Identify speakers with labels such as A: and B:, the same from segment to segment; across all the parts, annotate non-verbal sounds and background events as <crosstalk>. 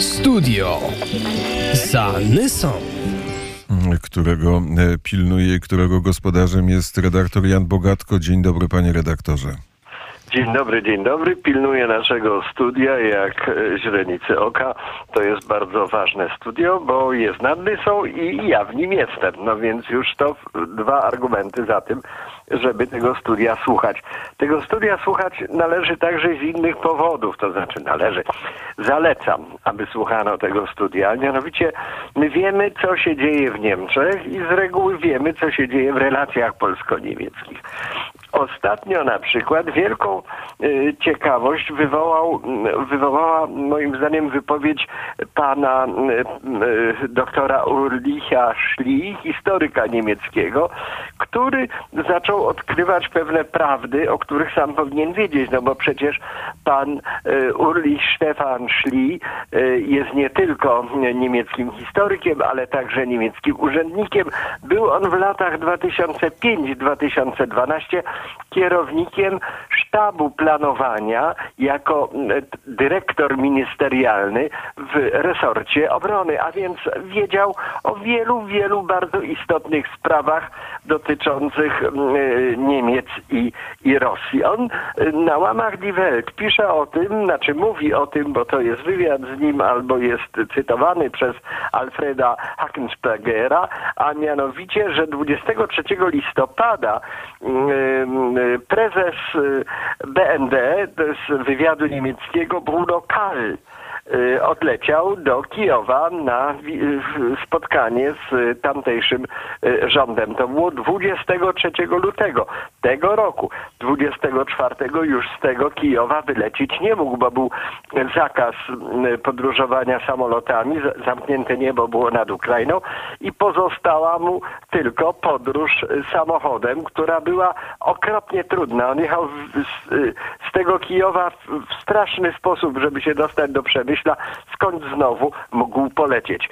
A: Studio za Nysą
B: którego e, pilnuje i którego gospodarzem jest redaktor Jan Bogatko. Dzień dobry, panie redaktorze.
C: Dzień dobry, dzień dobry. Pilnuję naszego studia jak e, źrenicy oka. To jest bardzo ważne studio, bo jest nad Nysą i ja w nim jestem. No więc już to dwa argumenty za tym, żeby tego studia słuchać. Tego studia słuchać należy także z innych powodów, to znaczy należy. Zalecam, aby słuchano tego studia. Mianowicie my wiemy, co się dzieje w Niemczech i z reguły wiemy, co się dzieje w relacjach polsko-niemieckich. Ostatnio na przykład wielką y, ciekawość wywołał, wywołała moim zdaniem wypowiedź pana y, y, doktora Ulricha Schli, historyka niemieckiego, który zaczął odkrywać pewne prawdy, o których sam powinien wiedzieć, no bo przecież pan Ulrich Stefan Schli jest nie tylko niemieckim historykiem, ale także niemieckim urzędnikiem. Był on w latach 2005-2012 kierownikiem sztabu planowania jako mm, dyrektor ministerialny w resorcie obrony, a więc wiedział o wielu, wielu bardzo istotnych sprawach dotyczących mm, Niemiec i, i Rosji. On y, na łamach Die Welt pisze o tym, znaczy mówi o tym, bo to jest wywiad z nim albo jest cytowany przez Alfreda Hackenspergera, a mianowicie, że 23 listopada mm, prezes y, BND z wywiadu niemieckiego Bruno Kall y, odleciał do Kijowa na spotkanie z tamtejszym y, rządem. To było 23 lutego tego roku. 24 już z tego Kijowa wylecieć nie mógł, bo był zakaz podróżowania samolotami, zamknięte niebo było nad Ukrainą i pozostała mu tylko podróż samochodem, która była okropnie trudna. On jechał z, z tego Kijowa w, straszny sposób, żeby się dostać do Przemyśla, skąd znowu mógł polecieć.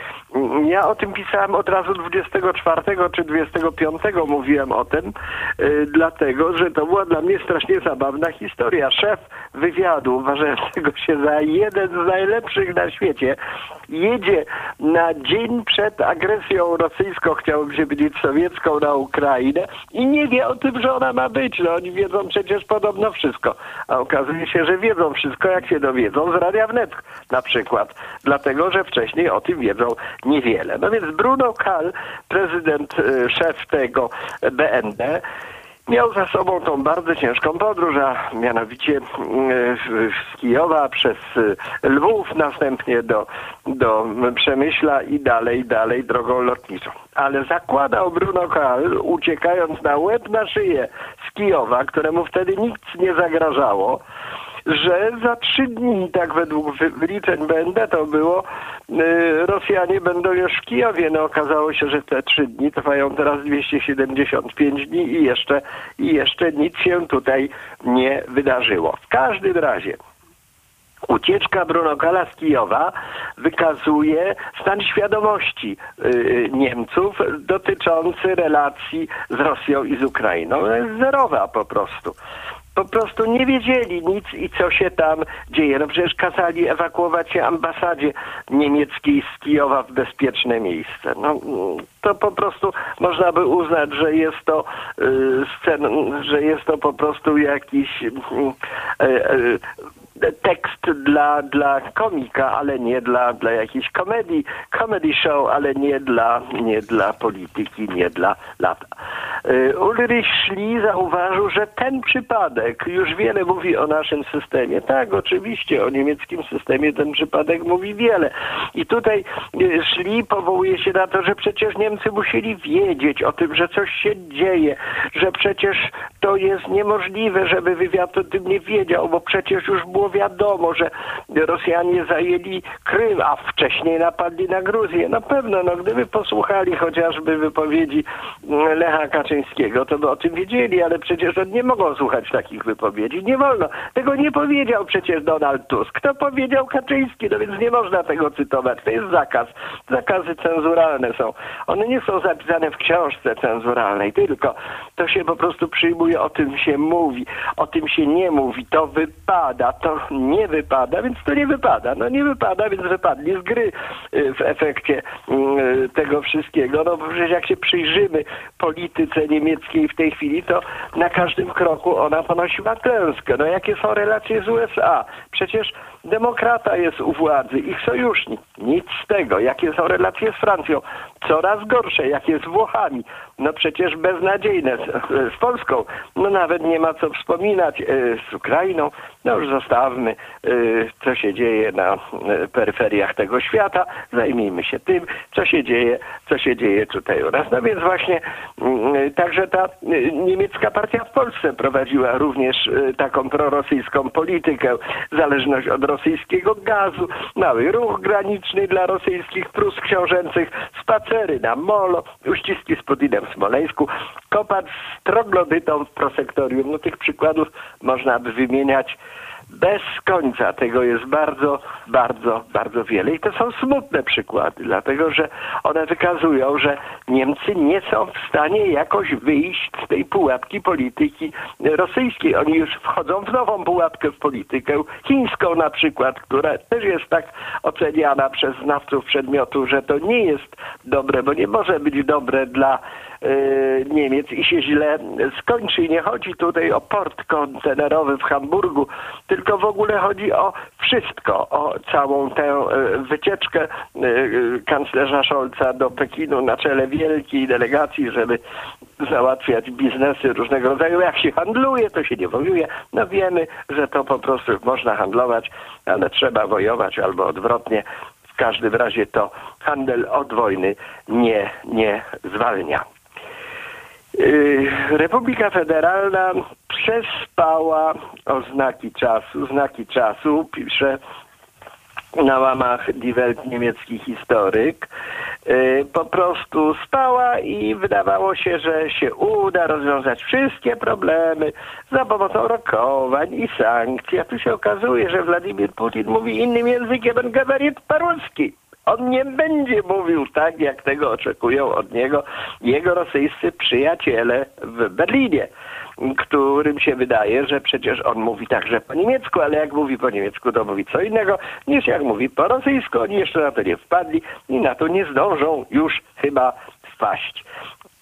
C: Ja o tym pisałem od razu 24 czy 25 mówiłem o tym, yy, dlatego, że to była dla mnie strasznie zabawna historia. Szef wywiadu, uważającego <laughs> się za jeden z najlepszych na świecie, jedzie na dzień przed agresją rosyjską, chciałbym się powiedzieć sowiecką na Ukrainę i nie wie o tym, że ona ma być. No oni wiedzą przecież podobno wszystko. A okazuje się, że wiedzą wszystko, jak się dowiedzą z Radia Wnet na przykład. Dlatego, że wcześniej o tym wiedzą niewiele. No więc Bruno Kall, prezydent, y, szef tego BND, Miał za sobą tą bardzo ciężką podróż, a mianowicie mm, z Kijowa przez y, Lwów, następnie do, do Przemyśla i dalej, dalej drogą lotniczą. Ale zakładał Bruno Kal, uciekając na łeb na szyję Kijowa, któremu wtedy nic nie zagrażało, że za trzy dni, tak według wyliczeń BND to było, y, Rosjanie będą już w Kijowie. No okazało się, że te trzy dni trwają teraz 275 dni i jeszcze, i jeszcze nic się tutaj nie wydarzyło. W każdym razie Ucieczka Brunokala z Kijowa wykazuje stan świadomości y, Niemców dotyczący relacji z Rosją i z Ukrainą. Jest zerowa po prostu po prostu nie wiedzieli nic i co się tam dzieje. No przecież kazali ewakuować się ambasadzie niemieckiej z Kijowa w bezpieczne miejsce. No, to po prostu można by uznać, że jest to y, scen, że jest to po prostu jakiś y, y, tekst dla, dla komika, ale nie dla, dla jakiejś komedii, comedy show, ale nie dla, nie dla polityki, nie dla lata. Y, Ulrich Schli zauważył, że ten przypadek już wiele mówi o naszym systemie. Tak, oczywiście o niemieckim systemie ten przypadek mówi wiele. I tutaj y, Schli powołuje się na to, że przecież Niemcy musieli wiedzieć o tym, że coś się dzieje, że przecież to jest niemożliwe, żeby wywiad o tym nie wiedział, bo przecież już było wiadomo, że Rosjanie zajęli Krym, a wcześniej napadli na Gruzję. Na pewno, no gdyby posłuchali chociażby wypowiedzi Lecha Kaczyńskiego, Kaczyńskiego, to by o tym wiedzieli, ale przecież oni nie mogą słuchać takich wypowiedzi. Nie wolno. Tego nie powiedział przecież Donald Tusk. To powiedział Kaczyński, no więc nie można tego cytować. To jest zakaz. Zakazy cenzuralne są. One nie są zapisane w książce cenzuralnej, tylko to się po prostu przyjmuje, o tym się mówi, o tym się nie mówi, to wypada, to nie wypada, więc to nie wypada. No nie wypada, więc wypadli z gry y, w efekcie y, tego wszystkiego. No przecież jak się przyjrzymy polityce niemieckiej w tej chwili, to na każdym kroku ona ponosiła klęskę. No jakie są relacje z USA? Przecież demokrata jest u władzy, ich sojusznik. Nic z tego. Jakie są relacje z Francją? Coraz gorsze. Jakie z Włochami? No przecież beznadziejne. Z, z Polską? No nawet nie ma co wspominać. E, Z Ukrainą? No już zostawmy, e, co się dzieje na e, peryferiach tego świata. Zajmijmy się tym, co się dzieje, co się dzieje tutaj u nas. No więc właśnie mm, także ta niemiecka partia w Polsce prowadziła również taką prorosyjską politykę, zależność od rosyjskiego gazu, mały ruch graniczny dla rosyjskich Prus książęcych, spacery na molo, uściski z Putinem w Smoleńsku, kopacz z troglodytą w prosektorium. No tych przykładów można by wymieniać bez końca. Tego jest bardzo, bardzo, bardzo wiele. I to są smutne przykłady, dlatego że one wykazują, że Niemcy nie są w stanie jakoś wyjść z tej pułapki polityki rosyjskiej. Oni już wchodzą w nową pułapkę w politykę chińską na przykład, która też jest tak oceniana przez znawców przedmiotu, że to nie jest dobre, bo nie może być dobre dla Niemiec i się źle skończy. I nie chodzi tutaj o port kontenerowy w Hamburgu, tylko w ogóle chodzi o wszystko, o całą tę y, wycieczkę y, y, kanclerza Scholza do Pekinu na czele wielkiej delegacji, żeby załatwiać biznesy różnego rodzaju. Jak się handluje, to się nie wojuje. No wiemy, że to po prostu można handlować, ale trzeba wojować albo odwrotnie. W każdym razie to handel od wojny nie, nie zwalnia. Y, Republika Federalna przespała oznaki czasu, znaki czasu, pisze na łamach Die Welt niemiecki historyk. Y, po prostu spała i wydawało się, że się uda rozwiązać wszystkie problemy za pomocą rokowań i sankcji. A tu się okazuje, że Władimir Putin mówi innym językiem, on gabarit paruski. On nie będzie mówił tak, jak tego oczekują od niego jego rosyjscy przyjaciele w Berlinie, którym się wydaje, że przecież on mówi także po niemiecku, ale jak mówi po niemiecku, to mówi co innego niż jak mówi po rosyjsku. Oni jeszcze na to nie wpadli i na to nie zdążą już chyba wpaść.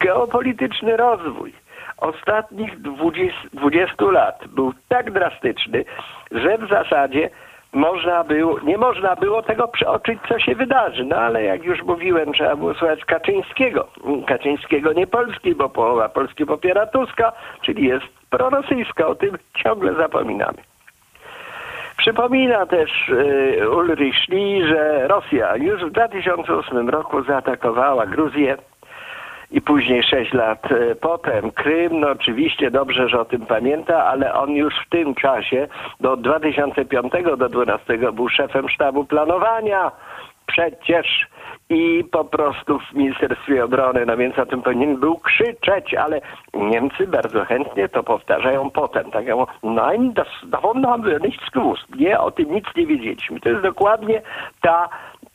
C: Geopolityczny rozwój ostatnich 20, 20 lat był tak drastyczny, że w zasadzie można było, nie można było tego przeoczyć, co się wydarzy. No ale jak już mówiłem, trzeba było słuchać Kaczyńskiego. Kaczyńskiego nie Polski, bo połowa Polski popiera Tuska, czyli jest prorosyjska. O tym ciągle zapominamy. Przypomina też y, Ulrich Schlie, że Rosja już w 2008 roku zaatakowała Gruzję i później sześć lat e, potem Krym, no oczywiście dobrze, że o tym pamięta, ale on już w tym czasie do 2005 do 2012 był szefem sztabu planowania. Przecież i po prostu w Ministerstwie Obrony, no więc o tym powinien był krzyczeć, ale Niemcy bardzo chętnie to powtarzają potem. Tak jak nein, das, davon haben wir nichts gewusst. Nie, o tym nic nie wiedzieliśmy. To jest dokładnie ta,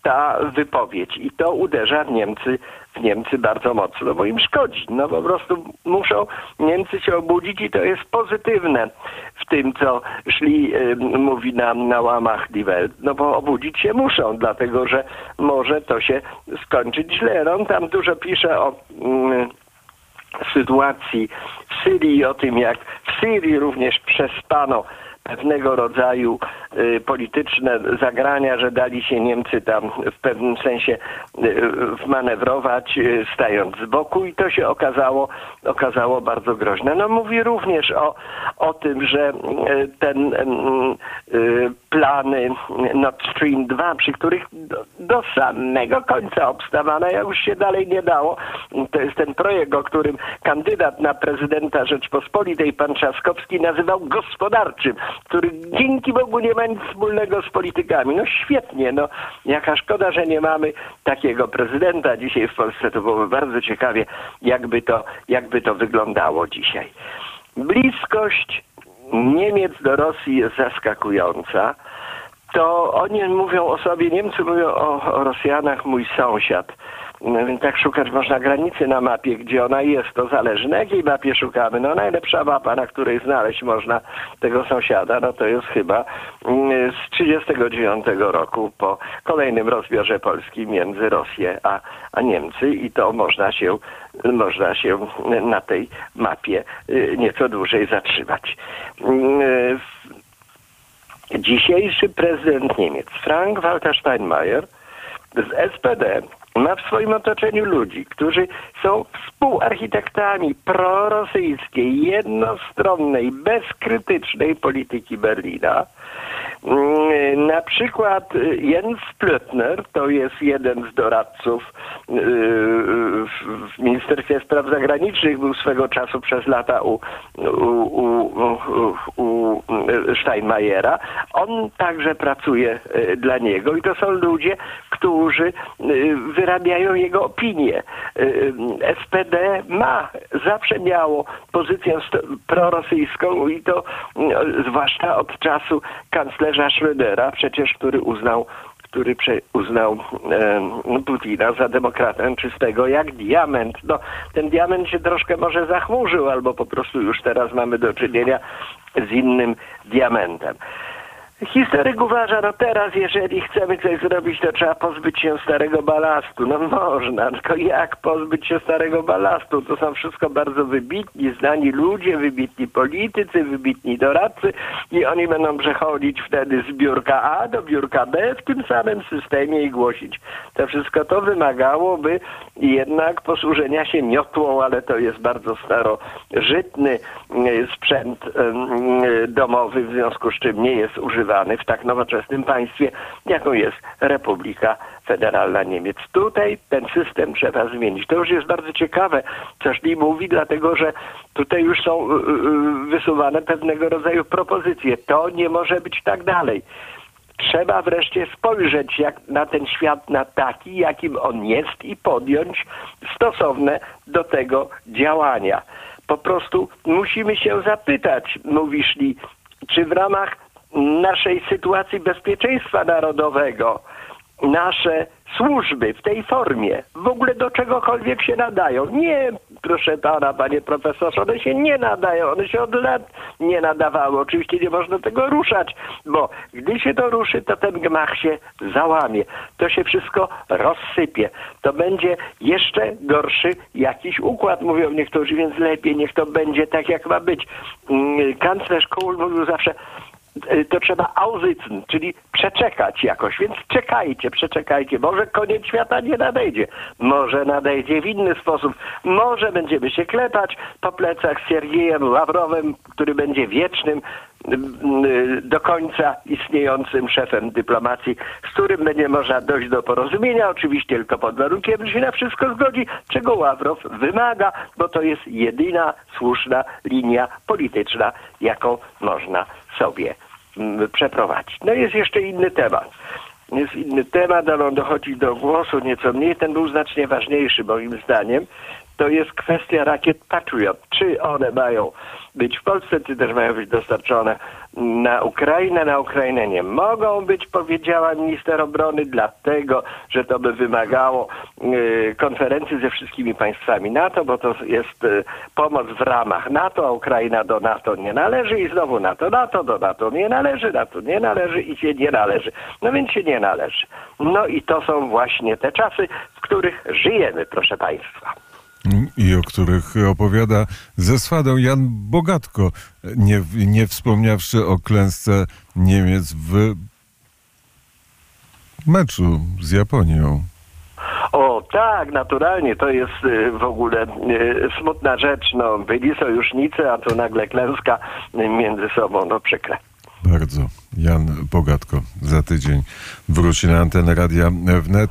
C: ta wypowiedź i to uderza w Niemcy w Niemcy bardzo mocno, bo im szkodzi. No po prostu muszą Niemcy się obudzić i to jest pozytywne w tym, co szli, y, mówi nam na łamach Die Welt. No bo obudzić się muszą, dlatego że może to się skończyć źle. No, on tam dużo pisze o... Mm, sytuacji w Syrii, o tym jak w Syrii również przespano pewnego rodzaju y, polityczne zagrania, że dali się Niemcy tam w pewnym sensie y, y, stając z boku i to się okazało, okazało bardzo groźne. No mówi również o, o tym, że y, ten y, y, plan plany Nord Stream 2, przy których do, do samego końca obstawana, jak już się dalej nie dało. To jest ten projekt, o którym kandydat na prezydenta Rzeczpospolitej, pan Trzaskowski, nazywał gospodarczym, który dzięki Bogu nie ma nic wspólnego z politykami. No świetnie, no jaka szkoda, że nie mamy takiego prezydenta dzisiaj w Polsce. To byłoby bardzo ciekawie, jakby to, jakby to wyglądało dzisiaj. Bliskość Niemiec do Rosji jest zaskakująca. To oni mówią o sobie, Niemcy mówią o, o Rosjanach, mój sąsiad. Więc tak szukać można granicy na mapie, gdzie ona jest, to zależy. Na jakiej mapie szukamy? No najlepsza mapa, na której znaleźć można tego sąsiada, no to jest chyba mm, z 39 roku po kolejnym rozbiorze Polski między Rosję a, a Niemcy i to można się, można się na tej mapie y, nieco dłużej zatrzymać. Mm, Dzisiejszy prezydent Niemiec, Frank-Walter Steinmeier, z SPD ma w swoim otoczeniu ludzi, którzy są współarchitektami prorosyjskiej, jednostronnej, bezkrytycznej polityki Berlina. Mm, Na przykład Jens Plötner, to jest jeden z doradców yy, w Ministerstwie Spraw Zagranicznych, był swego czasu przez lata u, u, u, u Steinmeiera. On także pracuje yy, dla niego i to są ludzie, którzy yy, wyrabiają jego opinię. SPD ma, zawsze miało pozycję prorosyjską i to zwłaszcza od czasu kanclerza Schrödera, przecież który uznał który uznał Putina za demokratę czystego jak diament. No, ten diament się troszkę może zachmurzył, albo po prostu już teraz mamy do czynienia z innym diamentem. Historyk uważa, no teraz jeżeli chcemy coś zrobić, to trzeba pozbyć się starego balastu. No można, tylko jak pozbyć się starego balastu? To są wszystko bardzo wybitni, znani ludzie, wybitni politycy, wybitni doradcy i oni będą przechodzić wtedy z biurka A do biurka B w tym samym systemie i głosić. To wszystko to wymagałoby jednak posłużenia się miotłą, ale to jest bardzo starożytny e, sprzęt e, domowy, w związku z czym nie jest używany w tak nowoczesnym państwie, jaką jest Republika Federalna Niemiec. Tutaj ten system trzeba zmienić. To już jest bardzo ciekawe, co Szli mówi, dlatego że tutaj już są y, y, wysuwane pewnego rodzaju propozycje. To nie może być tak dalej. Trzeba wreszcie spojrzeć jak na ten świat na taki, jakim on jest i podjąć stosowne do tego działania. Po prostu musimy się zapytać, mówi Szli, czy w ramach naszej sytuacji bezpieczeństwa narodowego nasze służby w tej formie w ogóle do czegokolwiek się nadają. Nie, proszę pana, panie profesorze, one się nie nadają, one się od lat nie nadawały. Oczywiście nie można tego ruszać, bo gdy się to ruszy, to ten gmach się załamie. To się wszystko rozsypie. To będzie jeszcze gorszy jakiś układ, mówią niektórzy, więc lepiej niech to będzie tak, jak ma być. Mm, Kanclerz Kohl mówił zawsze, to trzeba ausytzen, czyli przeczekać jakoś, więc czekajcie, przeczekajcie. Może koniec świata nie nadejdzie, może nadejdzie w inny sposób, może będziemy się klepać po plecach z Siergiejem Ławrowem, który będzie wiecznym y, do końca istniejącym szefem dyplomacji, z którym będzie można dojść do porozumienia, oczywiście tylko pod warunkiem, że się na wszystko zgodzi, czego Ławrow wymaga, bo to jest jedyna słuszna linia polityczna, jaką można sobie przeprowadzić. No jest jeszcze inny temat. Jest inny temat, ale on dochodzi do głosu nieco mniej. Ten był znacznie ważniejszy moim zdaniem. To jest kwestia rakiet Patriot. Czy one mają być w Polsce, czy też mają być dostarczone na Ukrainę? Na Ukrainę nie mogą być, powiedziała minister obrony, dlatego, że to by wymagało y, konferencji ze wszystkimi państwami NATO, bo to jest y, pomoc w ramach NATO, a Ukraina do NATO nie należy i znowu NATO, NATO do NATO nie należy, NATO nie należy i się nie należy. No więc się nie należy. No i to są właśnie te czasy, w których żyjemy, proszę Państwa.
B: I o których opowiada ze swadą Jan Bogatko, nie, nie wspomniawszy o klęsce Niemiec w meczu z Japonią.
C: O tak, naturalnie, to jest y, w ogóle y, smutna rzecz. No, byli sojusznicy, a tu nagle klęska między sobą, no przykre.
B: bardzo. Jan Bogatko za tydzień wróci na antenę Radia Wnet.